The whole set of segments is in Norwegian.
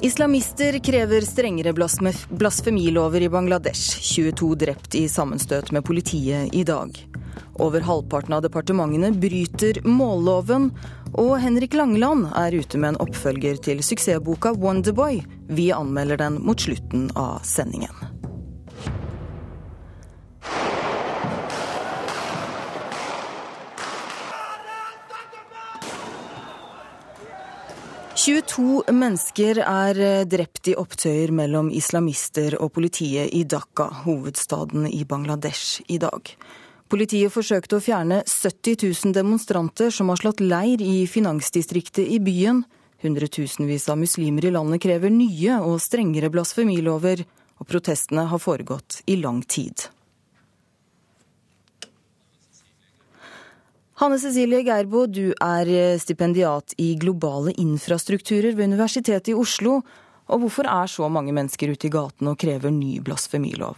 Islamister krever strengere blasfemilover i Bangladesh. 22 drept i sammenstøt med politiet i dag. Over halvparten av departementene bryter målloven, og Henrik Langeland er ute med en oppfølger til suksessboka Wonderboy. Vi anmelder den mot slutten av sendingen. 22 mennesker er eh, drept i opptøyer mellom islamister og politiet i Dhaka, hovedstaden i Bangladesh, i dag. Politiet forsøkte å fjerne 70 000 demonstranter som har slått leir i finansdistriktet i byen. Hundretusenvis av muslimer i landet krever nye og strengere blasfemilover, og protestene har foregått i lang tid. Hanne Cecilie Geirbo, du er eh, stipendiat i globale infrastrukturer ved Universitetet i Oslo. Og hvorfor er så mange mennesker ute i gatene og krever ny blasfemilov?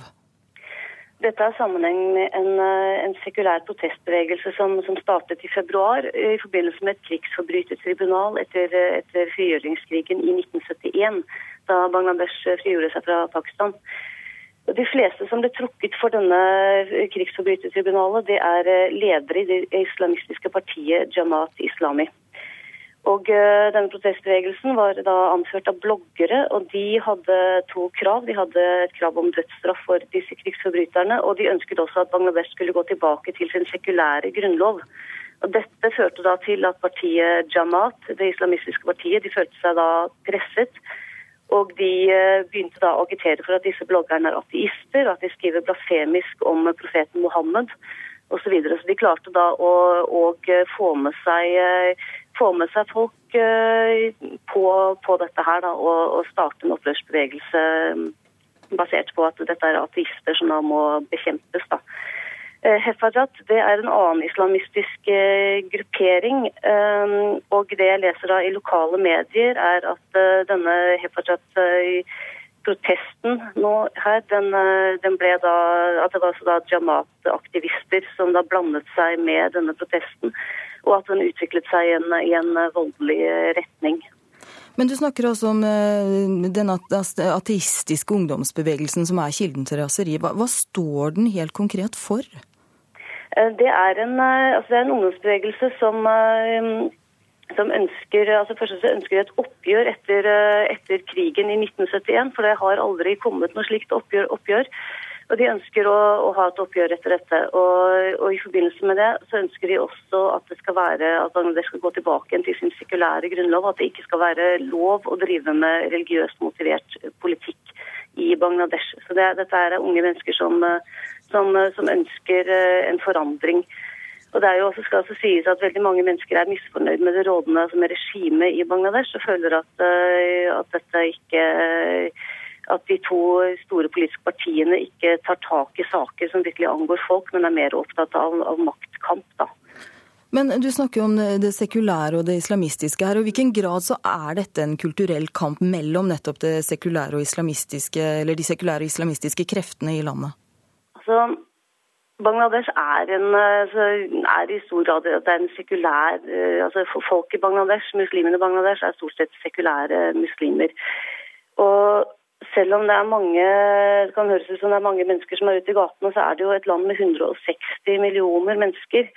Dette har sammenheng med en, eh, en sekulær protestbevegelse som, som, startet i februar i forbindelse med et krigsforbrytertribunal etter, etter frigjøringskrigen i 1971, da Bangladesh frigjorde seg fra Pakistan. De fleste som ble trukket for denne krigsforbrytertribunalet, det er eh, ledere i det islamistiske partiet Jamaat Islami. Og uh, denne Protestbevegelsen var da anført av bloggere, og de hadde to krav. De hadde et krav om dødsstraff for disse krigsforbryterne, og de ønsket også at Bangladesh skulle gå tilbake til sin sekulære grunnlov. Og Dette førte da til at partiet Jamaat, det islamistiske partiet, de følte seg da presset og de eh, begynte da å agitere for at disse bloggerne er ateister, at de skriver blasfemisk om profeten Mohammed osv. Så, videre. så de klarte da å, å få, med seg, eh, få, med seg, folk eh, på, på dette her, da, og, og starte en opprørsbevegelse mm, basert på at dette er ateister som da må bekjempes. da. Eh, Hefajat det er en annen islamistisk eh, gruppering. Eh, og det jeg leser da i lokale medier, er at denne Hefajat-protesten nå her, den, den, ble da At det var så da Jamaat-aktivister som da blandet seg med denne protesten. Og at den utviklet seg i en, i en voldelig retning. Men du snakker også om den ateistiske ungdomsbevegelsen som er kilden til raseri. Hva, hva står den helt konkret for? Eh, det er en, eh, altså det er en ungdomsbevegelse som, eh, som ønsker, altså ønsker et oppgjør etter, etter, krigen i 1971, for det har aldri kommet noe slikt oppgjør. oppgjør. Og De ønsker å, å, ha et oppgjør etter dette. Og, og, I forbindelse med det så ønsker de også at det skal være, at Bangladesh skal gå tilbake til sin sekulære grunnlov. At det ikke skal være lov å drive med religiøst motivert politikk i Bangladesh. Så det, Dette er unge mennesker som, som, eh, som ønsker eh, en forandring. Og det er jo også, skal også sies at Veldig mange mennesker er misfornøyd med det rådende altså med regimet i Bangladesh og føler at, eh, at, ikke at de to store politiske partiene ikke tar tak i saker som virkelig angår folk, men er mer opptatt av, av maktkamp. da. Men du snakker jo om det sekulære og det islamistiske her. og I hvilken grad så er dette en kulturell kamp mellom nettopp det sekulære og islamistiske, eller de sekulære og islamistiske kreftene i landet? Altså, Bangladesh er, en, altså, er, i stor grad det er en sekulær eh, altså Folk i Bangladesh, muslimene i Bangladesh, er stort sett sekulære muslimer. Og selv om det er mange det kan høres ut som det er mange mennesker som er ute i gatene, så er det jo et land med 160 millioner mennesker.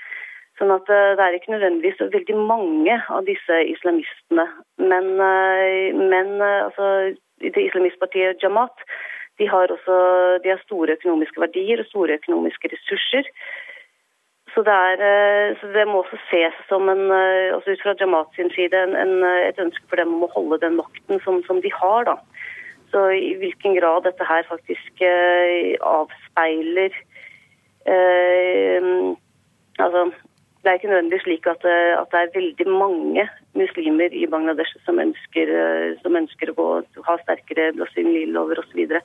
Sånn at eh, det er ikke nødvendigvis så veldig mange av disse islamistene. Men, eh, men altså, det islamistpartiet Jamaat de har også de har store økonomiske verdier og store økonomiske ressurser. Så det, er, eh, så det, må også ses som en, altså ut fra Jamat sin side en, en, et ønske for dem om å holde den makten som, som, de har. da. Så i hvilken grad dette her faktisk eh, avspeiler eh, altså, det er ikke nødvendigvis slik at, eh, at, det er veldig mange muslimer i Bangladesh som ønsker, eh, som ønsker å gå, ha sterkere blasfemilover osv.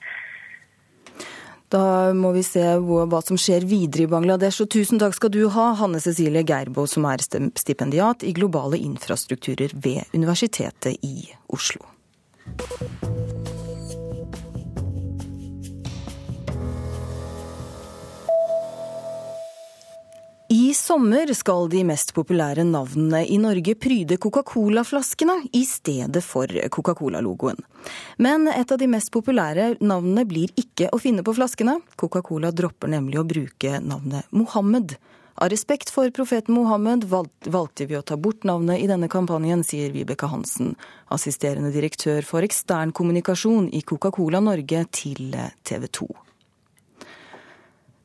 Da må vi se hva som skjer videre i Bangladesh. Og tusen takk skal du ha, Hanne Cecilie Geirbo, som er stipendiat i globale infrastrukturer ved Universitetet i Oslo. I sommer skal de mest populære navnene i Norge pryde Coca-Cola-flaskene i stedet for Coca-Cola-logoen. Men et av de mest populære navnene blir ikke å finne på flaskene. Coca-Cola dropper nemlig å bruke navnet Mohammed. Av respekt for profeten Mohammed valgte vi å ta bort navnet i denne kampanjen, sier Vibeke Hansen, assisterende direktør for ekstern kommunikasjon i Coca-Cola Norge til TV 2.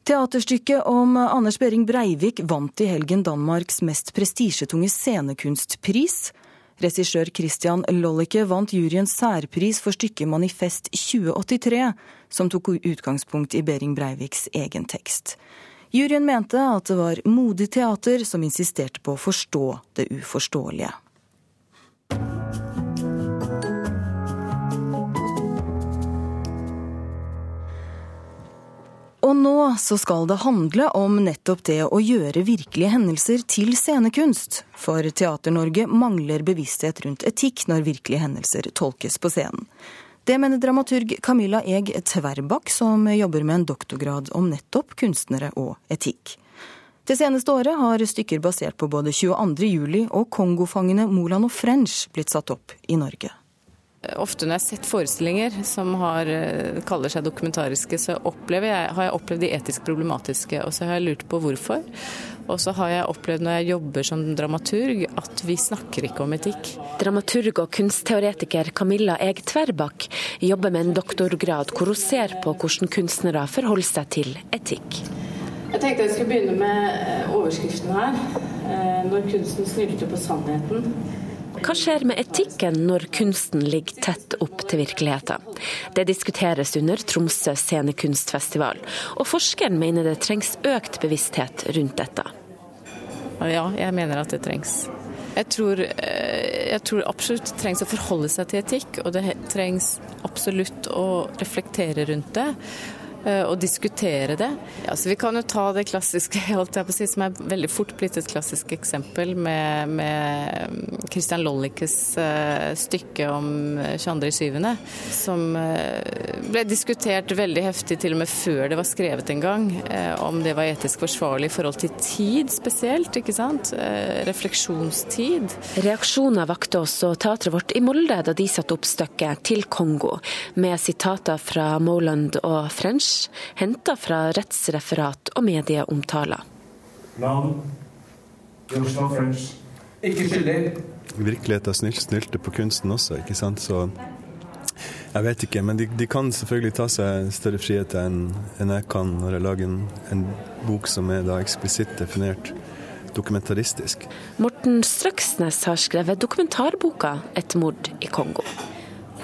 Teaterstykket om Anders Behring Breivik vant i helgen Danmarks mest prestisjetunge scenekunstpris. Regissør Christian Lollicke vant juryens særpris for stykket Manifest 2083, som tok utgangspunkt i Behring Breiviks egen tekst. Juryen mente at det var modig teater som insisterte på å forstå det uforståelige. Og nå så skal det handle om nettopp det å gjøre virkelige hendelser til scenekunst. For Teater-Norge mangler bevissthet rundt etikk når virkelige hendelser tolkes på scenen. Det mener dramaturg Camilla Eg Tverbakk, som jobber med en doktorgrad om nettopp kunstnere og etikk. Det seneste året har stykker basert på både 22. juli og Kongofangene Moland og French blitt satt opp i Norge. Ofte når jeg har sett forestillinger som har, eh, kaller seg dokumentariske, så jeg, har jeg opplevd de etisk problematiske, og så har jeg lurt på hvorfor. Og så har jeg opplevd når jeg jobber som dramaturg, at vi snakker ikke om etikk. Dramaturg og kunstteoretiker Camilla Eg Tverbakk jobber med en doktorgrad hvor hun ser på hvordan kunstnere forholder seg til etikk. Jeg tenkte jeg skulle begynne med eh, overskriften her. Eh, når kunsten snylter på sannheten. Hva skjer med etikken når kunsten ligger tett opp til virkeligheten? Det diskuteres under Tromsø scenekunstfestival, og forskeren mener det trengs økt bevissthet rundt dette. Ja, jeg mener at det trengs. Jeg tror, eh, jeg tror, absolutt det trengs å forholde seg til etikk, og det trengs absolutt å reflektere rundt det. Eh, og diskutere det. Altså, vi kan jo ta det klassiske, holdt jeg på å si, som er veldig fort blitt et klassisk eksempel, med, med Christian Lollikes uh, stykke om 22.7., som uh, ble diskutert veldig heftig til og med før det var skrevet en gang, om det var etisk forsvarlig i forhold til tid spesielt, ikke sant? refleksjonstid. Reaksjoner vakte også teatret vårt i Molde da de satte opp stykket Til Kongo, med sitater fra Moland og French henta fra rettsreferat og medieomtaler. Navn Jaroslav French. Ikke skyldig. Virkeligheten snylte på kunsten også, ikke sant. Så jeg vet ikke, men de, de, kan selvfølgelig ta seg større friheter enn, enn jeg kan når jeg lager en, en bok som er da eksplisitt definert dokumentaristisk. Morten Strøksnes har skrevet dokumentarboka 'Et mord i Kongo'.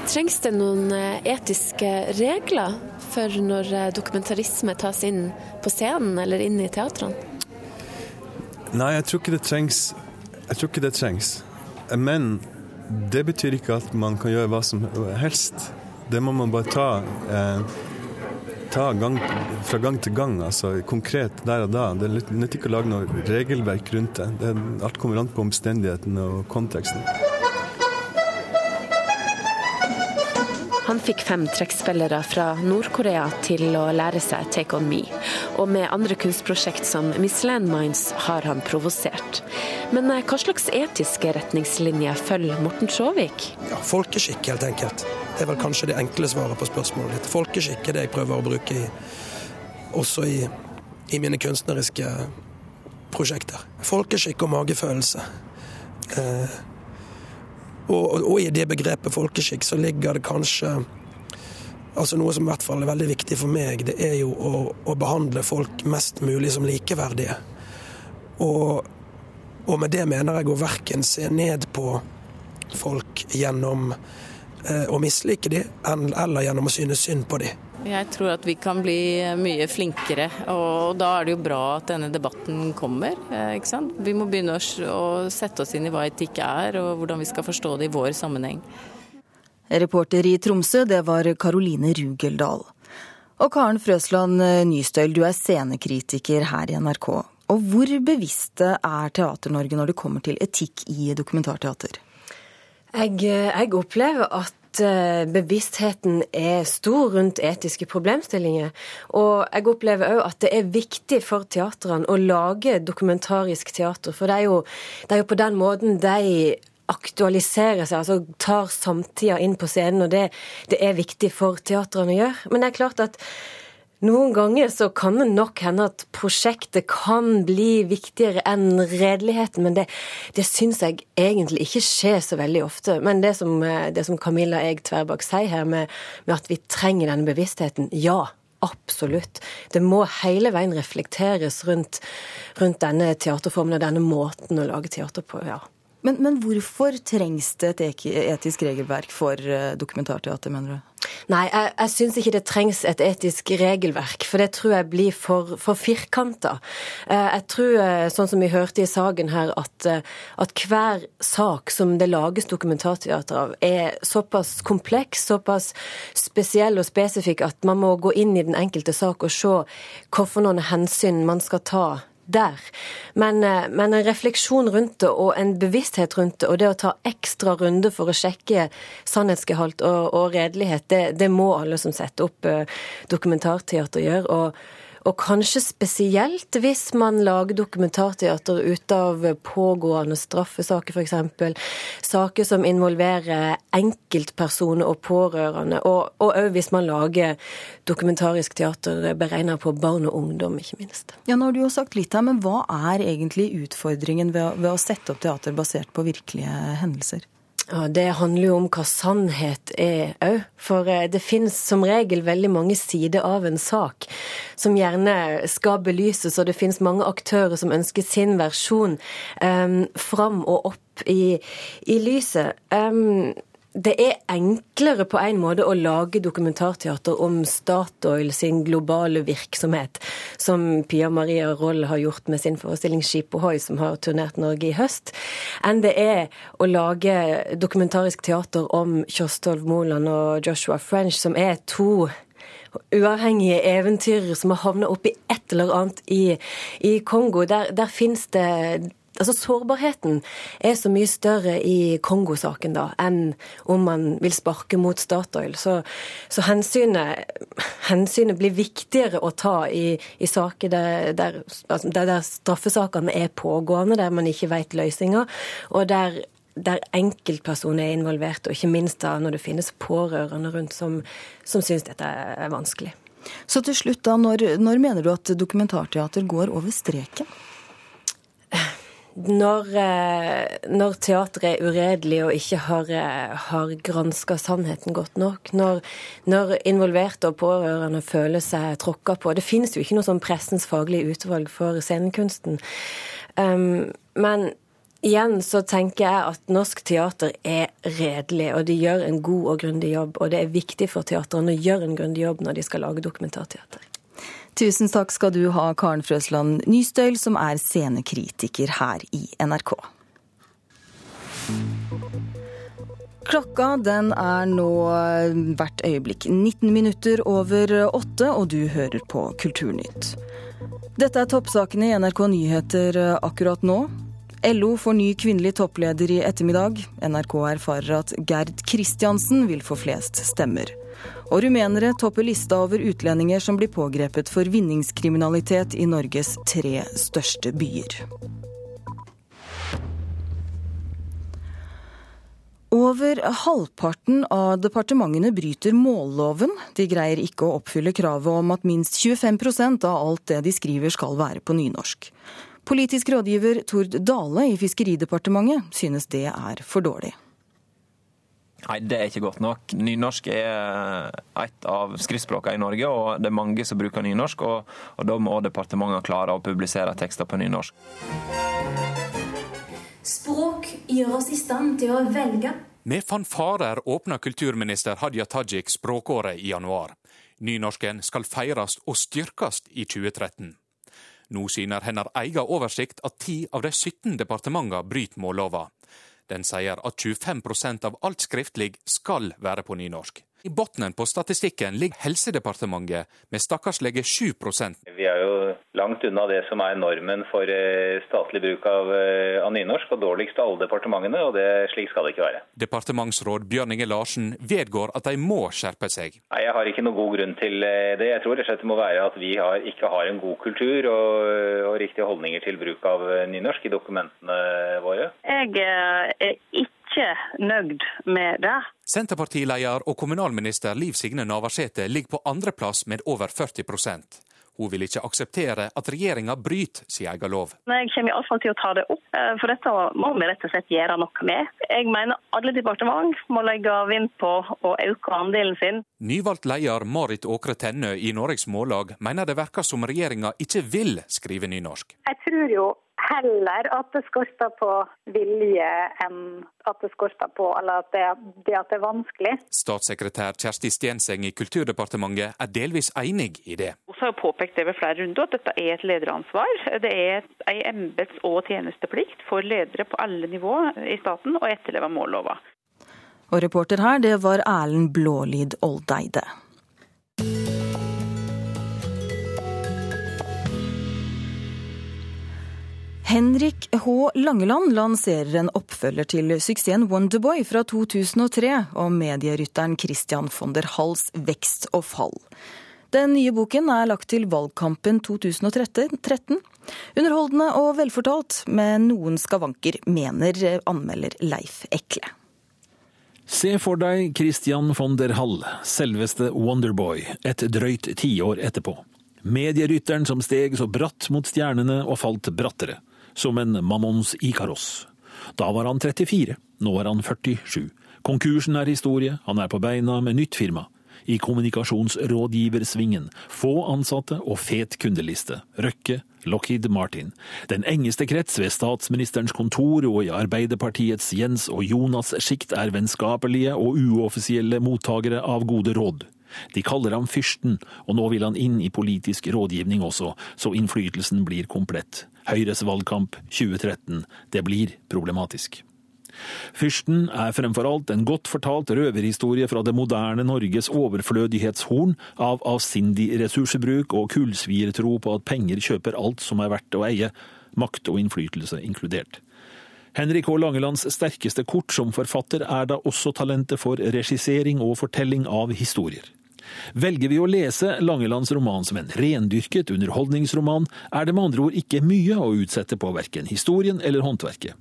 Trengs det noen eh, etiske regler for når eh, dokumentarisme tas inn på scenen eller inn i teatrene? Nei, jeg tror ikke det trengs. Jeg tror ikke det trengs. Men det betyr ikke at man kan gjøre hva som helst. Det må man bare ta, eh, ta gang, fra gang til gang, altså konkret der og da. Det nytter ikke å lage noe regelverk rundt det. det alt kommer an på omstendighetene og konteksten. Han fikk fem trekkspillere fra Nord-Korea til å lære seg Take On Me. Og med andre kunstprosjekt som Miss Landmines har han provosert. Men eh, hva slags etiske retningslinjer følger Morten Sjåvik? Ja, folkeskikk, helt enkelt. Det er vel kanskje det enkle svaret på spørsmålet ditt. Folkeskikk er det jeg prøver å bruke i, også i, i mine kunstneriske prosjekter. Folkeskikk og magefølelse. Eh, og, og, i det begrepet folkeskikk så ligger det kanskje altså Noe som i hvert fall er veldig viktig for meg, det er jo å, å behandle folk mest mulig som likeverdige. Og, og, med det mener jeg å verken se ned på folk gjennom eh, å mislike dem, eller gjennom å synes synd på dem. Jeg tror at vi kan bli mye flinkere, og da er det jo bra at denne debatten kommer. Eh, ikke sant? Vi må begynne å sette oss inn i hva etikk er, og hvordan vi skal forstå det i vår sammenheng. Reporter i Tromsø, det var Karoline Rugeldal. Og Karen Frøsland Nystøyl, du er scenekritiker her i NRK. Og hvor bevisste er Teater-Norge når det kommer til etikk i dokumentarteater? Jeg, jeg, opplever at eh, bevisstheten er stor rundt etiske problemstillinger. Og jeg opplever òg at det er viktig for teatrene å lage dokumentarisk teater. For det er jo, det er jo på den måten de aktualiserer seg, altså tar samtida inn på scenen. Og det, det er viktig for teatrene å gjøre. Men det er klart at noen ganger så kan det nok hende at prosjektet kan bli viktigere enn redeligheten, men det, det syns jeg egentlig ikke skjer så veldig ofte. Men det som, det som Camilla Eg Tverbakk sier her, med, med at vi trenger denne bevisstheten, ja. Absolutt. Det må hele veien reflekteres rundt, rundt denne teaterformen og denne måten å lage teater på. ja. Men, men, hvorfor trengs det et etisk regelverk for eh, dokumentarteater, mener du? Nei, jeg, jeg syns ikke det trengs et etisk regelverk, for det tror jeg blir for, for firkanta. Eh, jeg tror, eh, sånn som vi hørte i saken her, at, at hver sak som det lages dokumentarteater av, er såpass kompleks, såpass spesiell og spesifikk at man må gå inn i den enkelte sak og se hvorfor noen hensyn man skal ta der. Men, eh, men, en refleksjon rundt det og en bevissthet rundt det, og det å ta ekstra runder for å sjekke sannhetsgehalt og, og redelighet, det, det, må alle som setter opp eh, dokumentarteater gjøre. og og kanskje spesielt hvis man lager dokumentarteater ut av pågående straffesaker, f.eks. Saker som involverer enkeltpersoner og pårørende. Og òg hvis man lager dokumentarisk teater beregna på barn og ungdom, ikke minst. Ja, Nå har du jo sagt litt her, men hva er egentlig utfordringen ved, ved å sette opp teater basert på virkelige hendelser? Ja, Det handler jo om hva sannhet er òg. For eh, det finnes som regel veldig mange sider av en sak som gjerne skal belyses, og det finnes mange aktører som ønsker sin versjon um, fram og opp i, i lyset. Um, det er enklere på en måte å lage dokumentarteater om Statoil sin globale virksomhet, som Pia Maria Roll har gjort med sin forestilling Skip Ohoi, som har turnert Norge i høst, enn det er å lage dokumentarisk teater om Kjostolv Moland og Joshua French, som er to uavhengige eventyrere som har havna oppi et eller annet i, i Kongo. Der, der fins det Altså Sårbarheten er så mye større i Kongo-saken da, enn om man vil sparke mot Statoil. Så, så hensynet, hensynet, blir viktigere å ta i, i saker der, der, altså der, der, straffesakene er pågående, der man ikke vet løsninger, og der, der enkeltpersoner er involvert, og ikke minst da når det finnes pårørende rundt som, som syns dette er vanskelig. Så til slutt, da, når, når mener du at dokumentarteater går over streken? Når, eh, når teatret er uredelig og ikke har, eh, har granska sannheten godt nok, når, når, involverte og pårørende føler seg tråkka på Det finnes jo ikke noe sånn pressens faglige utvalg for scenekunsten. Um, men igjen så tenker jeg at norsk teater er redelig, og de gjør en god og grundig jobb. Og det er viktig for teatrene å gjøre en grundig jobb når de skal lage dokumentarteater. Tusen takk skal du ha, Karen Frøsland Nystøyl, som er scenekritiker her i NRK. Klokka den er nå hvert øyeblikk 19 minutter over åtte, og du hører på Kulturnytt. Dette er toppsakene i NRK Nyheter akkurat nå. LO får ny kvinnelig toppleder i ettermiddag. NRK erfarer at Gerd Kristiansen vil få flest stemmer. Og rumenere topper lista over utlendinger som blir pågrepet for vinningskriminalitet i Norges tre største byer. Over halvparten av departementene bryter målloven. De greier ikke å oppfylle kravet om at minst 25% av alt det de skriver skal være på nynorsk. Politisk rådgiver Tord Dale i Fiskeridepartementet synes det er for dårlig. Nei, det er ikke godt nok. Nynorsk er et av skriftspråkene i Norge, og det er mange som bruker nynorsk. Og, og da må departementene klare å publisere tekster på nynorsk. Språk gjør oss i stand til å velge. Med fanfarer åpna kulturminister Hadia Tajik språkåret i januar. Nynorsken skal feires og styrkes i 2013. Nå syner hennes egen oversikt at ti av de 17 departementene bryter mållova. Den sier at 25% av alt skriftlig skal være på nynorsk. I bunnen på statistikken ligger Helsedepartementet med stakkarslige 7 Vi er jo langt unna det som er normen for eh, statlig bruk av, eh, av nynorsk, og dårligst av alle departementene, og det, slik skal det ikke være. Departementsråd Bjørn Inge Larsen vedgår at de må skjerpe seg. Nei, Jeg har ikke noen god grunn til eh, det. Jeg tror rett og slett det må være at vi har, ikke har en god kultur og, og riktige holdninger til bruk av nynorsk i dokumentene våre. Jeg er ikke ikke nøyd med det. Senterpartileder og kommunalminister Liv Signe Navarsete ligger på andreplass med over 40 hun vil ikke akseptere at regjeringa bryter sin egen lov. Jeg kommer iallfall til å ta det opp, eh, for dette må vi rett og slett gjøre noe med. Jeg mener alle departement må legge vind på å øke andelen sin. Nyvalgt leder Marit Åkre Tennø i Norges Mållag mener det virker som regjeringa ikke vil skrive nynorsk. Jeg tror jo heller at det skorter på vilje enn at det skorter på eller at det, det, at det er vanskelig. Statssekretær Kjersti Stjenseng i Kulturdepartementet er delvis enig i det. Vi har påpekt det ved flere runder at dette er et lederansvar. Det er en embets- og tjenesteplikt for ledere på alle nivå i staten å etterleve mållova. Og reporter her, det var Erlend Blålid Oldeide. Henrik H. Langeland lanserer en oppfølger til suksessen Wonderboy fra 2003 om medierytteren Christian von der Halls vekst og fall. Den nye boken er lagt til valgkampen 2013. Underholdende og velfortalt, med noen skavanker, mener anmelder Leif Ekle. Se for deg Christian von der Hall, selveste Wonderboy, et drøyt tiår etterpå. Medierytteren som steg så bratt mot stjernene og falt brattere som en Mammons Ikaros. Da var han 34, nå er han 47. Konkursen er historie, han er på beina med nytt firma. I kommunikasjonsrådgiversvingen. Få ansatte og fet kundeliste. Røkke, Lockheed Martin. Den engeste krets ved statsministerens kontor og i Arbeiderpartiets Jens og Jonas sjikt er vennskapelige og uoffisielle mottakere av gode råd. De kaller ham fyrsten, og nå vil han inn i politisk rådgivning også, så innflytelsen blir komplett. Høyres valgkamp 2013, det blir problematisk. Fyrsten er fremfor alt en godt fortalt røverhistorie fra det moderne Norges overflødighetshorn av avsindig ressursbruk og kullsviertro på at penger kjøper alt som er verdt å eie, makt og innflytelse inkludert. Henrik H. Langelands sterkeste kort som forfatter er da også talentet for regissering og fortelling av historier. Velger vi å lese Langelands roman som en rendyrket underholdningsroman, er det med andre ord ikke mye å utsette på verken historien eller håndverket.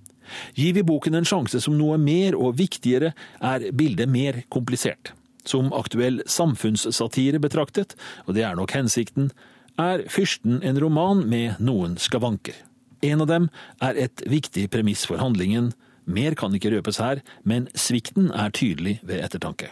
Gir vi boken en sjanse som noe mer og viktigere, er bildet mer komplisert. Som aktuell samfunnssatire betraktet, og det er nok hensikten, er Fyrsten en roman med noen skavanker. En av dem er et viktig premiss for handlingen. Mer kan ikke røpes her, men svikten er tydelig ved ettertanke.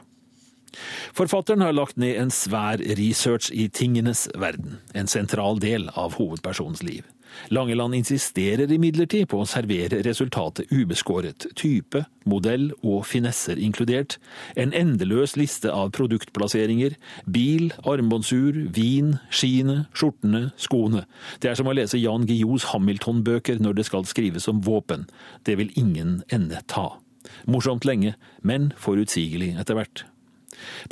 Forfatteren har lagt ned en svær research i tingenes verden, en sentral del av hovedpersonens liv. Langeland insisterer imidlertid på å servere resultatet ubeskåret, type, modell og finesser inkludert, en endeløs liste av produktplasseringer, bil, armbåndsur, vin, skiene, skjortene, skoene. Det er som å lese Jan Guillous Hamilton-bøker når det skal skrives om våpen. Det vil ingen ende ta. Morsomt lenge, men forutsigelig etter hvert.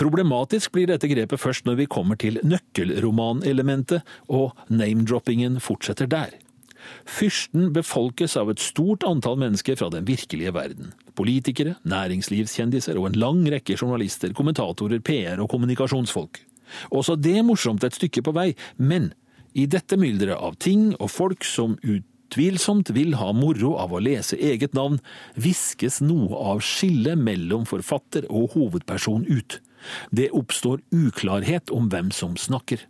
Problematisk blir dette grepet først når vi kommer til nøkkelromanelementet, og name-droppingen fortsetter der. Fyrsten befolkes av et stort antall mennesker fra den virkelige verden. Politikere, næringslivskjendiser og en lang rekke journalister, kommentatorer, PR og kommunikasjonsfolk. Også det er morsomt et stykke på vei, men i dette mylderet av ting og folk som utvilsomt vil ha moro av å lese eget navn, viskes noe av skillet mellom forfatter og hovedperson ut. Det oppstår uklarhet om hvem som snakker.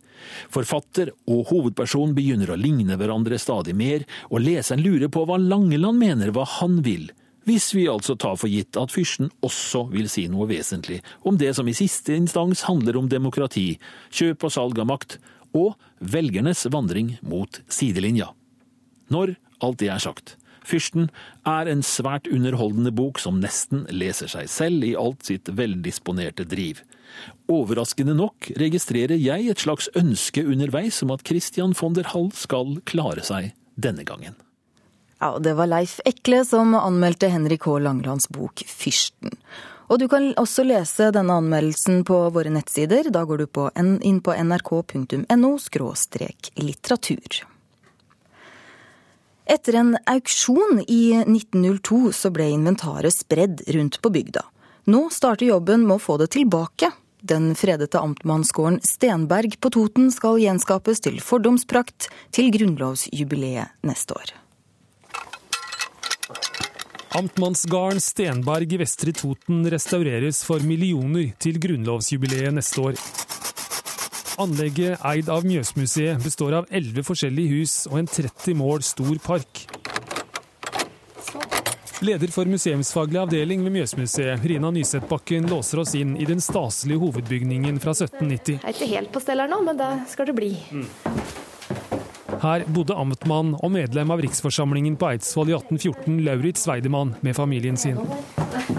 Forfatter og hovedperson begynner å ligne hverandre stadig mer, og leseren lurer på hva Langeland mener, hva han vil. Hvis vi altså tar for gitt at fyrsten også vil si noe vesentlig om det som i siste instans handler om demokrati, kjøp og salg av makt, og velgernes vandring mot sidelinja. Når alt det er sagt, Fyrsten er en svært underholdende bok som nesten leser seg selv i alt sitt veldisponerte driv. Overraskende nok registrerer jeg et slags ønske underveis om at Christian von der Hall skal klare seg denne gangen. Ja, Det var Leif Ekle som anmeldte Henrik H. Langlands bok 'Fyrsten'. Og du kan også lese denne anmeldelsen på våre nettsider. Da går du på inn på nrk.no litteratur. Etter en auksjon i 1902 så ble inventaret spredd rundt på bygda. Nå starter jobben med å få det tilbake. Den fredete amtmannsgården Stenberg på Toten skal gjenskapes til fordomsprakt til grunnlovsjubileet neste år. Amtmannsgarden Stenberg i Vestre Toten restaureres for millioner til grunnlovsjubileet neste år. Anlegget eid av Mjøsmuseet består av elleve forskjellige hus og en 30 mål stor park. Leder for museumsfaglig avdeling ved Mjøsmuseet, Rina Nyseth-Bakken, låser oss inn i den staselige hovedbygningen fra 1790. Jeg er ikke helt på stell her nå, men det skal det bli. Mm. Her bodde amtmann og medlem av riksforsamlingen på Eidsvoll i 1814, Lauritz Weidemann, med familien sin.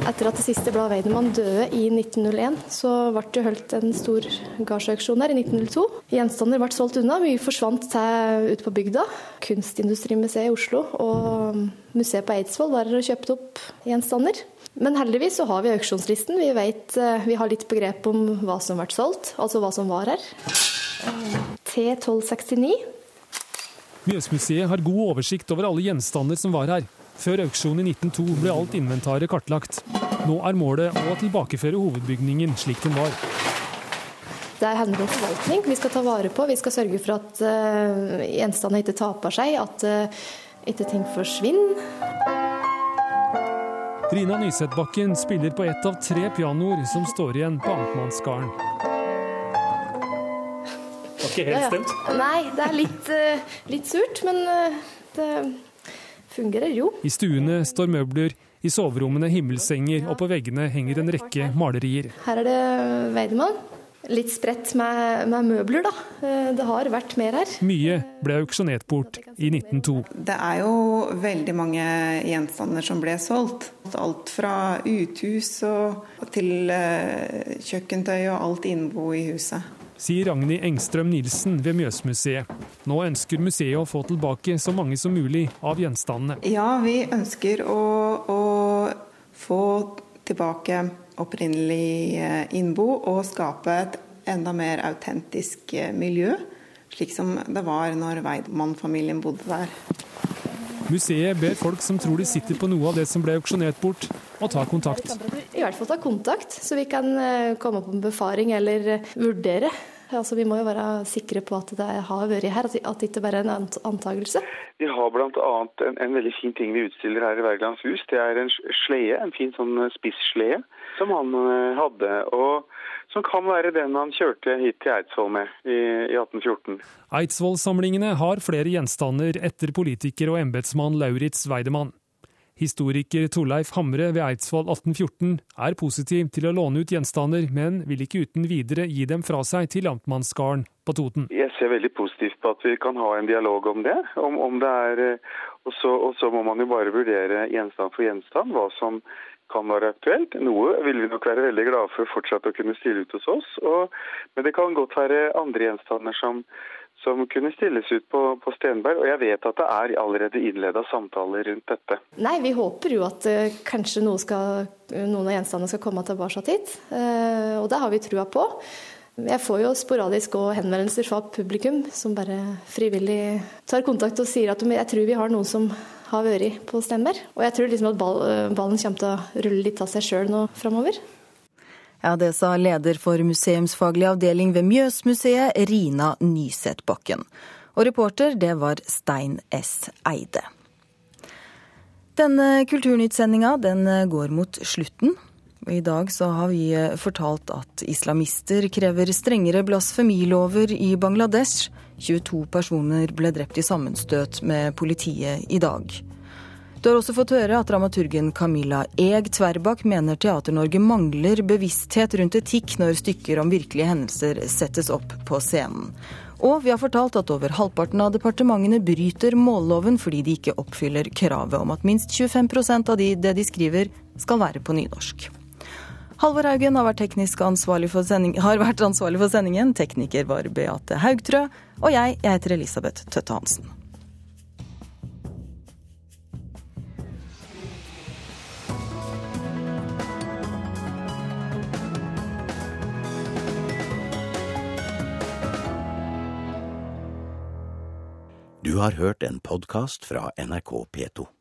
Etter at det siste bladet Weidemann døde i 1901, så ble det holdt en stor gardsauksjon her i 1902. Gjenstander ble solgt unna, mye forsvant til ute på bygda. Kunstindustrimuseet i Oslo og museet på Eidsvoll var her og kjøpte opp gjenstander. Men heldigvis så har vi auksjonslisten. Vi, vet, eh, vi har litt begrep om hva som ble solgt, altså hva som var her. T1269 Mjøsmuseet har god oversikt over alle gjenstander som var her. Før auksjonen i 1902 ble alt inventaret kartlagt. Nå er målet å tilbakeføre hovedbygningen slik den var. Det handler om forvaltning. Vi skal ta vare på, vi skal sørge for at uh, gjenstandene ikke taper seg, at uh, ikke ting forsvinner. Rina Nyseth-Bakken spiller på ett av tre pianoer som står igjen på Amtmannsgarden ikke helt stemt? Nei, det er litt, uh, litt surt, men uh, det fungerer jo. I stuene står møbler, i soverommene himmelsenger, og på veggene henger en rekke malerier. Her er det Weidemann. Litt spredt med, med, møbler, da. Eh, det har vært mer her. Mye ble auksjonert bort i 1902. Det er jo veldig mange gjenstander som ble solgt. Alt fra uthus til kjøkkentøy og alt innbo i huset sier Ragnhild Engstrøm Nilsen ved Mjøsmuseet. Nå ønsker museet å få tilbake så mange som mulig av gjenstandene. Ja, vi ønsker å, å få tilbake opprinnelig eh, innbo og skape et enda mer autentisk eh, miljø, slik som det var når Weidmann-familien bodde der. Museet ber folk som tror de sitter på noe av det som ble auksjonert bort, å ta kontakt. I hvert fall ta kontakt, så vi kan eh, komme på en befaring eller eh, vurdere. Altså, vi må jo være sikre på at det har vært her, at det ikke bare er en antakelse. Vi har bl.a. En, en veldig fin ting vi utstiller her i Wergelands hus. Det er en slede, en fin sånn eh, spisslede som han hadde. og som kan være den han kjørte hit til Eidsvoll med i, i 1814. Eidsvoll-samlingene har flere gjenstander etter politiker og embetsmann Lauritz Weidemann. Historiker Torleif Hamre ved Eidsvoll 1814 er positiv til å låne ut gjenstander, men vil ikke uten videre gi dem fra seg til amtmannsgarden på Toten. Jeg ser veldig positivt på at vi kan ha en dialog om det. Om, om det er, eh, og så, og så må man jo bare vurdere gjenstand for gjenstand hva som kan være aktuelt. Noe vil vi nok være veldig glade for fortsatt å kunne stille ut hos oss. Og, men det kan godt være andre gjenstander som, som kunne stilles ut på, på, Stenberg. Og jeg vet at det er allerede innleda samtaler rundt dette. Nei, vi håper jo at uh, kanskje noe skal, noen av gjenstandene skal komme tilbake hit. Uh, og det har vi trua på. Jeg får jo sporadisk og henvendelser fra publikum som bare frivillig tar kontakt og sier at jeg tror vi har noen som har vært på Stenberg. Og jeg tror liksom at ballen kommer til å rulle litt av seg sjøl nå framover. Ja, Det sa leder for museumsfaglig avdeling ved Mjøsmuseet, Rina Nyseth Bakken. Og reporter, det var Stein S. Eide. Denne Kulturnytt-sendinga den går mot slutten. I dag så har vi fortalt at islamister krever strengere blasfemilover i Bangladesh. 22 personer ble drept i sammenstøt med politiet i dag. Du har også fått høre at dramaturgen Camilla Eg Tverbakk mener Teater-Norge mangler bevissthet rundt etikk når stykker om virkelige hendelser settes opp på scenen. Og vi har fortalt at over halvparten av departementene bryter målloven fordi de ikke oppfyller kravet om at minst 25% av de, det de skriver, skal være på nynorsk. Halvor Haugen har vært, sending, har vært, ansvarlig for sendingen. Tekniker var Beate Haugtrø. Og jeg, jeg heter Elisabeth Tøtte Hansen. Du har hørt en podkast fra NRK P2.